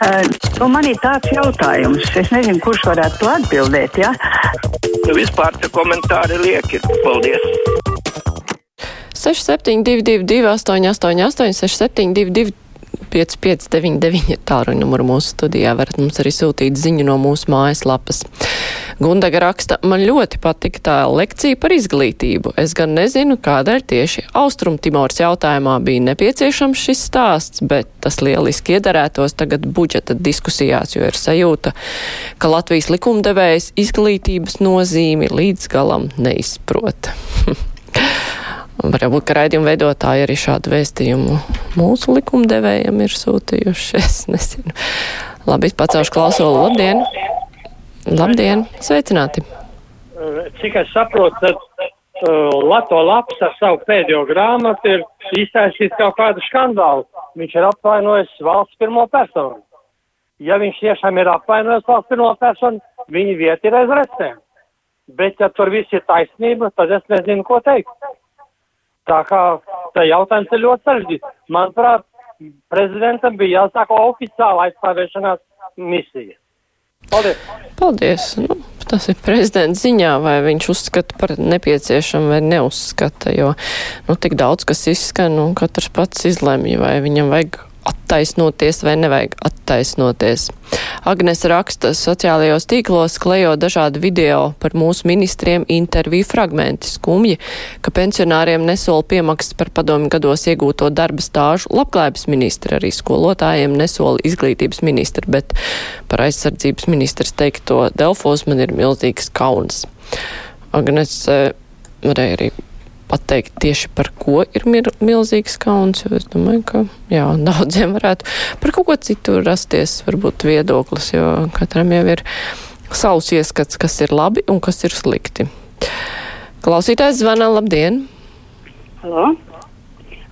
Uh, nu, man ir tāds jautājums, es nezinu, kurš varētu to atbildēt. Ja? Nu, vispār tie komentāri lieki. Paldies! 6722, 888, 672, 5599 ir tālruņa numuru mūsu studijā. Varat mums arī sūtīt ziņu no mūsu mājaslapas. Gundaga raksta, man ļoti patika tā lekcija par izglītību. Es gan nezinu, kādēļ tieši Austrum Timors jautājumā bija nepieciešams šis stāsts, bet tas lieliski iedarētos tagad budžeta diskusijās, jo ir sajūta, ka Latvijas likumdevējs izglītības nozīmi līdz galam neizprot. Varbūt, ka raidījuma veidotāji arī šādu vēstījumu mūsu likumdevējiem ir sūtījuši. Es nezinu. Labi, pacelšu klausulu. Labdien! Labdien! Sveicināti! Cik es saprotu, tad uh, Lato Laps ar savu pēdējo grāmatu ir iztaisījis kaut kādu skandālu. Viņš ir apvainojis valsts pirmo personu. Ja viņš tiešām ir apvainojis valsts pirmo personu, viņa vieta ir aiz recēm. Bet, ja tur viss ir taisnība, tad es nezinu, ko teikt. Tā kā tā jautājums ir ļoti sarežģīts. Manuprāt, prezidentam bija jāsaka oficiāla aizstāvēšanās misija. Paldies! Paldies! Nu, tas ir prezidents ziņā, vai viņš uzskata par nepieciešamu vai neuzskata, jo nu, tik daudz kas izskan, un katrs pats izlemj, vai viņam vajag attaisnoties vai nevajag attaisnoties. Agnes raksta sociālajos tīklos, klejo dažādi video par mūsu ministriem interviju fragmenti skumji, ka pensionāriem nesola piemaksas par padomu gados iegūto darba stāžu labklājības ministra, arī skolotājiem nesola izglītības ministra, bet par aizsardzības ministrs teikto Delfos man ir milzīgs kauns. Agnes varēja arī pateikt tieši par ko ir milzīgs kauns, jo es domāju, ka jā, daudziem varētu par kaut ko citu rasties varbūt viedoklis, jo katram jau ir savs ieskats, kas ir labi un kas ir slikti. Klausītājs zvana, labdien! Halo!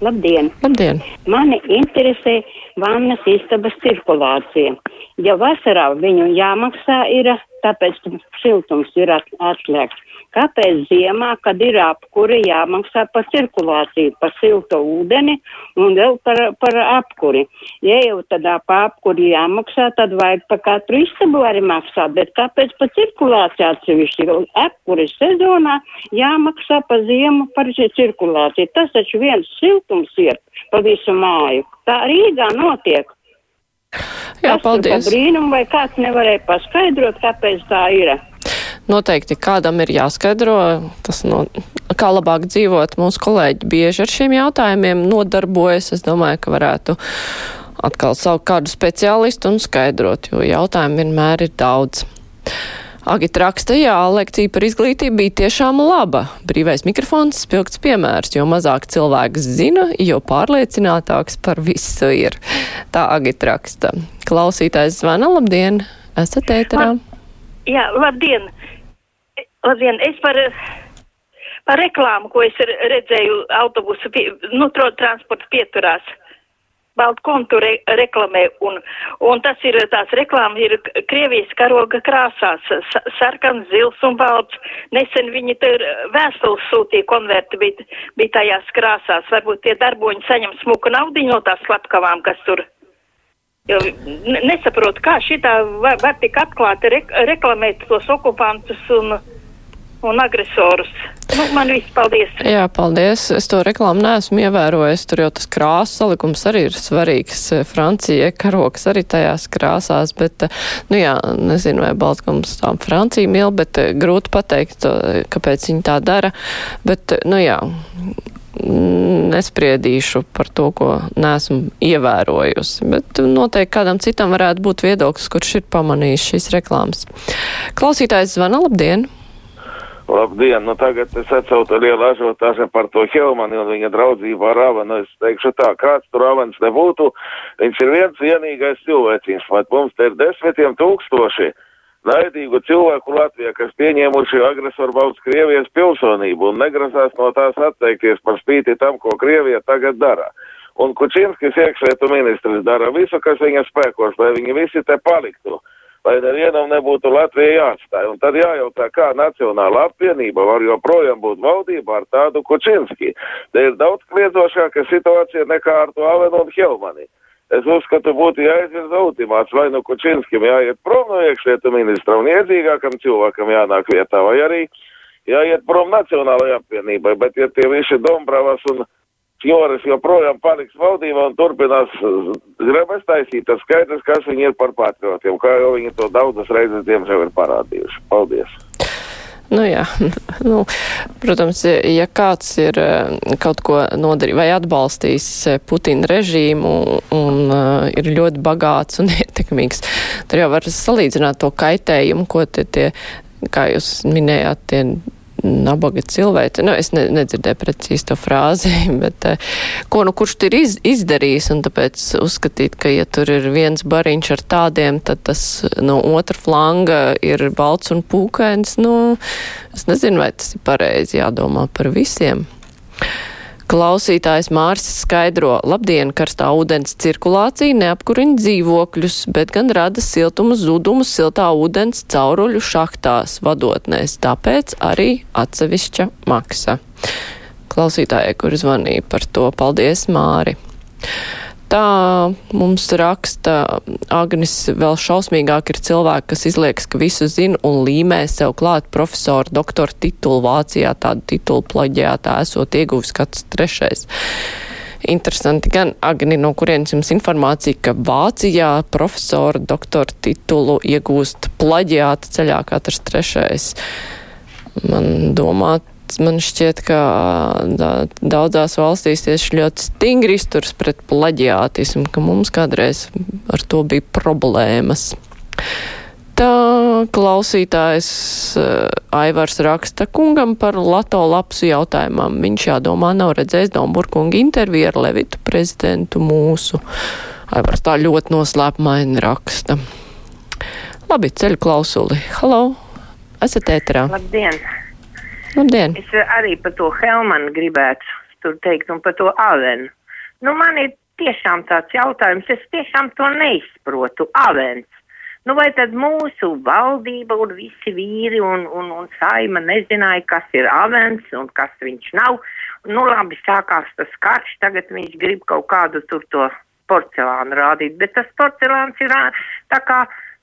Labdien! Labdien! Mani interesē vannas istabas cirkulācija. Ja vasarā viņu jāmaksā ir, tāpēc siltums ir atslēgts. Kāpēc ziemā, kad ir apkuri, jāmaksā par cirkulāciju, par silto ūdeni un vēl par, par apkuri? Ja jau tādā par apkuri jāmaksā, tad vajag par katru istabu arī maksāt, bet kāpēc par cirkulāciju atsevišķi? Apkuri sezonā jāmaksā par ziemu par cirkulāciju. Tas taču viens siltums ir pa visu māju. Tā Rīgā notiek. Jā, paldies. Brīnum, vai kāds nevarēja paskaidrot, kāpēc tā ir? Noteikti kādam ir jāskaidro, tas no, kā labāk dzīvot. Mūsu kolēģi bieži ar šiem jautājumiem nodarbojas. Es domāju, ka varētu atkal saukt kādu speciālistu un skaidrot, jo jautājumu vienmēr ir daudz. Agita raksta, jā, lekcija par izglītību bija tiešām laba. Brīvais mikrofons spilgts piemērs, jo mazāk cilvēks zina, jo pārliecinātāks par visu ir. Tā Agita raksta. Klausītājs zvana, labdien, esat ēterā. Jā, labdien. Labdien, es par, par reklāmu, ko es redzēju autobusu, pie, nu, transporta pieturās. Baltkontu re, reklamē, un, un tas ir, tās reklāmas ir Krievijas karoga krāsās, sarkans, zils un balts. Nesen viņi tur vēstules sūtīja, konverti bija, bija tajās krāsās. Varbūt tie darboņi saņem smuku naudiņu no tās slepkavām, kas tur. Jo nesaprotu, kā šitā var, var tik atklāti re, reklamēt tos okupantus un un agresorus. Nu, man viss paldies. Jā, paldies. Es to reklāmu neesmu ievērojis. Tur jau tas krāsas salikums arī ir svarīgs. Francija karoks arī tajās krāsās, bet, nu jā, nezinu, vai Baltkums tā Francija mīl, bet eh, grūti pateikt, kāpēc viņi tā dara. Bet, nu jā, nespriedīšu par to, ko neesmu ievērojusi, bet noteikti kādam citam varētu būt viedoklis, kurš ir pamanījis šīs reklāmas. Klausītājs zvana, labdien! Labdien, nu tagad es atcautu lielu ažotāžu par to Helmani un viņa draudzību ar Ravanu. Es teikšu tā, kāds tur Ravans nebūtu, viņš ir viens vienīgais cilvēciņš, bet mums te ir desmitiem tūkstoši naidīgu cilvēku Latvijā, kas pieņēmuši agresoru valsts Krievijas pilsonību un negrasās no tās atteikties par spīti tam, ko Krievija tagad dara. Un Kučinskis iekšlietu ministrs dara visu, kas viņa spēkos, lai viņi visi te paliktu lai nevienam nebūtu Latvija jāatstāj. Un tad jājautā, kā Nacionāla apvienība var joprojām būt valdībā ar tādu Kučinski. Te ir daudz kliedzošāka situācija nekā ar to Avenu un Helmani. es uzskatu, būtu jāizvirza ultimāts, vai nu Kučinskim jāiet prom no iekšlietu ministra un iedzīgākam cilvēkam jānāk vietā, vai arī jāiet prom Nacionālajai apvienībai, bet ja tie visi Dombravas un Fjoris joprojām paliks valdībā un turpinās grebas taisīt, tas skaidrs, kas viņi ir par patriotiem, kā jau viņi to daudzas reizes diemžēl ir parādījuši. Paldies! Nu, jā, nu, protams, ja kāds ir eh, kaut ko nodarījis vai atbalstījis eh, Putina režīmu un uh, ir ļoti bagāts un ietekmīgs, tad jau var salīdzināt to kaitējumu, ko te tie, kā jūs minējāt, tie nabaga cilvēki. Nu, es ne, nedzirdēju precīzi to frāzi, bet ko nu kurš ir iz, izdarījis, un tāpēc uzskatīt, ka ja tur ir viens bariņš ar tādiem, tad tas no otra flanga ir balts un pūkains, nu, es nezinu, vai tas ir pareizi jādomā par visiem. Klausītājs Mārcis skaidro, labdien, karstā ūdens cirkulācija neapkurina dzīvokļus, bet gan rada siltumu zudumu siltā ūdens cauruļu šahtās vadotnēs, tāpēc arī atsevišķa maksa. Klausītājai, kur zvanīja par to, paldies, Māri! Tā mums raksta Agnis vēl šausmīgāk ir cilvēki, kas izliekas, ka visu zina un līmē sev klāt profesoru doktoru titulu Vācijā, tādu titulu plaģijātā esot ieguvis kāds trešais. Interesanti gan, Agni, no kurienes jums informācija, ka Vācijā profesoru doktoru titulu iegūst plaģijāta ceļā katrs trešais. Man domāt, man šķiet, ka daudzās valstīs tieši ļoti stingri izturs pret plaģiātismu, ka mums kādreiz ar to bija problēmas. Tā klausītājs Aivars raksta kungam par Lato lapsu jautājumam. Viņš jādomā nav redzējis Domburkunga interviju ar Levitu prezidentu mūsu. Aivars tā ļoti noslēpmaini raksta. Labi, ceļu klausuli. Halo! Esat ēterā. Labdien! Labdien! Es arī par to Helmanu gribētu tur teikt un par to Avenu. Nu, man ir tiešām tāds jautājums, es tiešām to neizprotu. Avens. Nu, vai tad mūsu valdība un visi vīri un, un, un saima nezināja, kas ir avens un kas viņš nav? Nu, labi, sākās tas karš, tagad viņš grib kaut kādu tur to porcelānu rādīt, bet tas porcelāns ir tā kā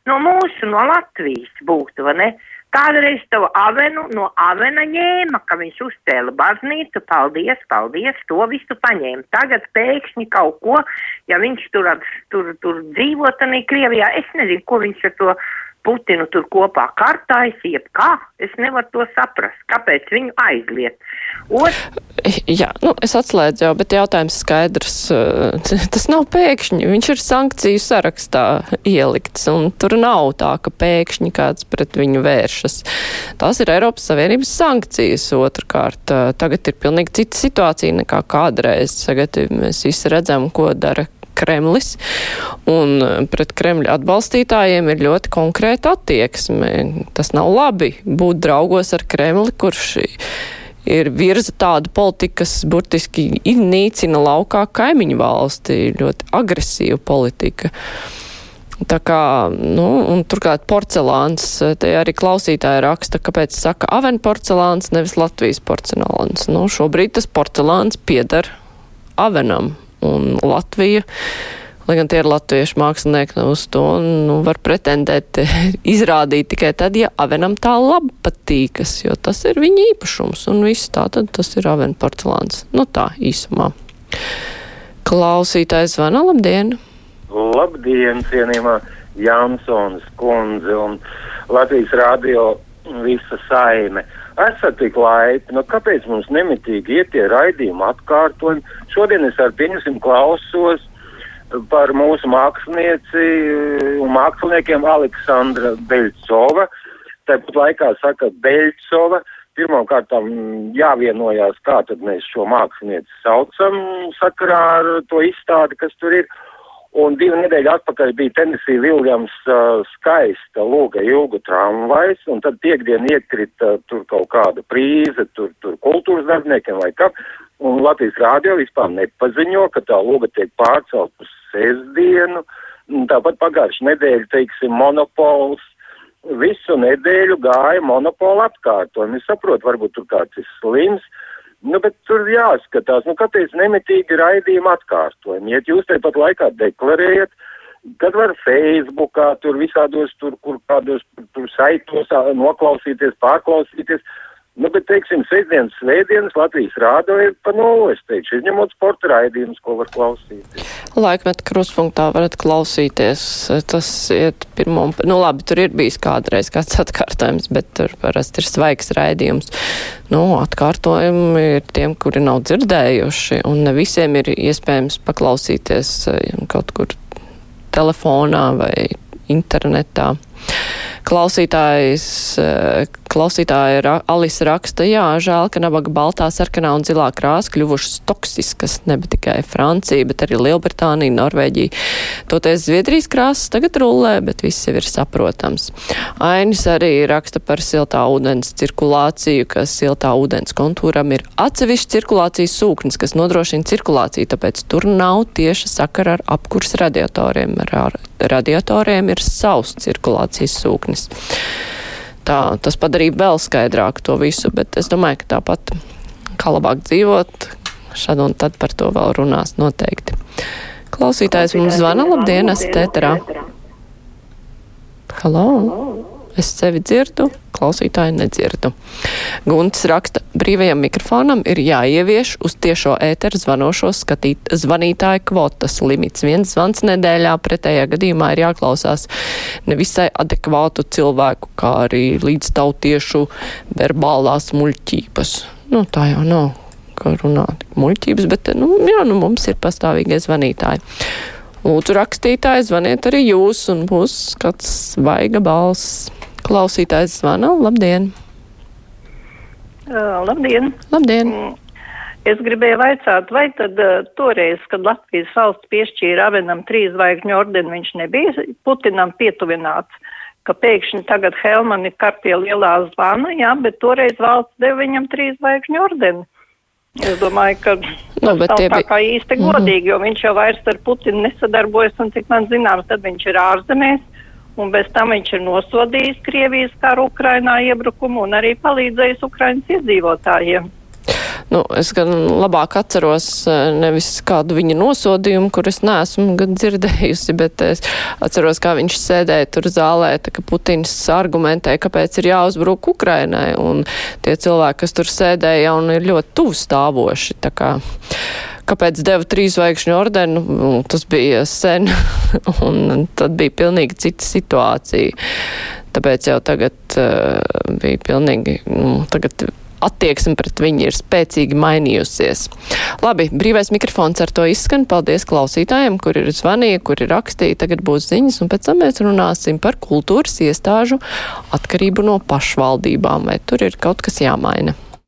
no mūsu, no Latvijas būtu, vai ne? Kādreiz to avenu no avena ņēma, ka viņš uzcēla baznīcu, paldies, paldies, to visu paņēma. Tagad pēkšņi kaut ko, ja viņš tur, tur, tur dzīvo tanī Krievijā, es nezinu, ko viņš ar to Putinu tur kopā kartājas, jeb kā, es nevaru to saprast, kāpēc viņu aizliet. Ot... Jā, nu, es atslēdzu jau, bet jautājums skaidrs. Tas nav pēkšņi, viņš ir sankciju sarakstā ielikts, un tur nav tā, ka pēkšņi kāds pret viņu vēršas. Tās ir Eiropas Savienības sankcijas otrkārt. Tagad ir pilnīgi cita situācija nekā kādreiz. Tagad mēs visi redzam, ko dara Kremlis, un eh, pret Kremļa atbalstītājiem ir ļoti konkrēta attieksme. Tas nav labi būt draugos ar Kremli, kurš ir virza tādu politiku, kas burtiski iznīcina laukā kaimiņu valsti, ļoti agresīva politika. Tā kā, nu, un turklāt porcelāns, te arī klausītāji raksta, kāpēc saka aven porcelāns, nevis Latvijas porcelāns. Nu, šobrīd tas porcelāns piedar avenam, un Latvija. Lai gan tie ir latviešu mākslinieki, nu, uz to nu, var pretendēt, izrādīt tikai tad, ja avenam tā labi patīkas, jo tas ir viņa īpašums un viss tā, tad tas ir avena porcelāns. Nu tā īsumā. Klausītājs zvana, labdien! Labdien, cienījumā Jansons kundze un Latvijas radio visa saime. Esat tik laipni, nu kāpēc mums nemitīgi iet tie raidījumi atkārtojumi? Šodien es ar pieņemsim klausos par mūsu mākslinieci un māksliniekiem Aleksandra Beļcova. Tāpat laikā saka Beļcova. Pirmkārt, jāvienojās, kā tad mēs šo mākslinieci saucam sakarā ar to izstādi, kas tur ir. Un divu nedēļu atpakaļ bija Tennessee Viljams uh, skaista loga ilgu tramvajs, un tad piekdien iekrita uh, tur kaut kāda prīze, tur, tur kultūras darbiniekiem vai kam, un Latvijas rādio vispār nepaziņo, ka tā loga tiek pārcelt uz sestdienu, un tāpat pagājuši nedēļu, teiksim, monopols, visu nedēļu gāja monopola apkārt, un es saprotu, varbūt tur kāds ir slims, Nu, bet tur jāskatās, nu, kāpēc nemitīgi raidījumi atkārtojumi. Ja jūs tepat laikā deklarējat, kad var Facebookā, tur visādos, tur, kur kādos tur, tur saitos noklausīties, pārklausīties. Nu, bet, teiksim, sestdienas, svētdienas Latvijas rādo ir pa nulli, es teikšu, izņemot sporta raidījumus, ko var klausīties. Laikmet kruspunktā varat klausīties. Tas iet pirmo, nu labi, tur ir bijis kādreiz kāds atkārtojums, bet tur parasti ir svaigs raidījums. Nu, atkārtojumi ir tiem, kuri nav dzirdējuši, un ne visiem ir iespējams paklausīties eh, kaut kur telefonā vai internetā. Klausītājs, eh, klausītāja Ra- Alisa raksta, jā, žēl, ka nabaga baltā, sarkanā un zilā krāsa kļuvušas toksiskas, ne tikai Francija, bet arī Lielbritānija, Norvēģija. Toties Zviedrijas krāsas tagad rullē, bet viss jau ir saprotams. Ainis arī raksta par siltā ūdens cirkulāciju, ka siltā ūdens kontūram ir atsevišķi cirkulācijas sūknis, kas nodrošina cirkulāciju, tāpēc tur nav tieša sakara ar apkurs radiatoriem. Ar radiatoriem ir savs cirkulācijas sūknis. Tā, tas padarīja vēl skaidrāk to visu, bet es domāju, ka tāpat kā labāk dzīvot, šad un tad par to vēl runās noteikti. Klausītājs mums zvana, labdien, esat ēterā. Halo! Es sevi dzirdu, klausītāju nedzirdu. Gunts raksta, brīvajam mikrofonam ir jāievieš uz tiešo ēteru zvanošo skatīt, zvanītāju kvotas limits. Viens zvans nedēļā pretējā gadījumā ir jāklausās nevisai adekvātu cilvēku, kā arī līdz tautiešu verbālās muļķības. Nu, tā jau nav, kā runāt muļķības, bet, nu, jā, nu, mums ir pastāvīgie zvanītāji. Lūdzu, rakstītāji, zvaniet arī jūs, un būs kāds svaiga balss. Klausītājs zvana. Labdien! Uh, labdien! Labdien! Es gribēju vaicāt, vai tad uh, toreiz, kad Latvijas valsts piešķīra Avenam trīs zvaigžņu ordeni, viņš nebija Putinam pietuvināts, ka pēkšņi tagad Helmani kar pie lielā zvana, jā, bet toreiz valsts deva viņam trīs zvaigžņu ordeni. Es domāju, ka Nu, tas nav tā kā īsti godīgi, jo viņš jau vairs ar Putinu nesadarbojas, un cik man zināms, tad viņš ir ārzemēs, un bez tam viņš ir nosodījis Krievijas karu Ukrainā iebrukumu un arī palīdzējis Ukrainas iedzīvotājiem. Nu, es gan labāk atceros eh, nevis kādu viņa nosodījumu, kur es neesmu gan dzirdējusi, bet es atceros, kā viņš sēdēja tur zālē, tā, ka Putins argumentē, kāpēc ir jāuzbruk Ukrainai, un tie cilvēki, kas tur sēdēja, jau ir ļoti tuvu stāvoši. Tā kā, kāpēc deva trīs zvaigžņu ordenu, nu, tas bija sen, un tad bija pilnīgi cita situācija. Tāpēc jau tagad uh, bija pilnīgi, nu, tagad attieksme pret viņu ir spēcīgi mainījusies. Labi, brīvais mikrofons ar to izskan. Paldies klausītājiem, kur ir zvanīja, kur ir rakstīja. Tagad būs ziņas, un pēc tam mēs runāsim par kultūras iestāžu atkarību no pašvaldībām, vai tur ir kaut kas jāmaina.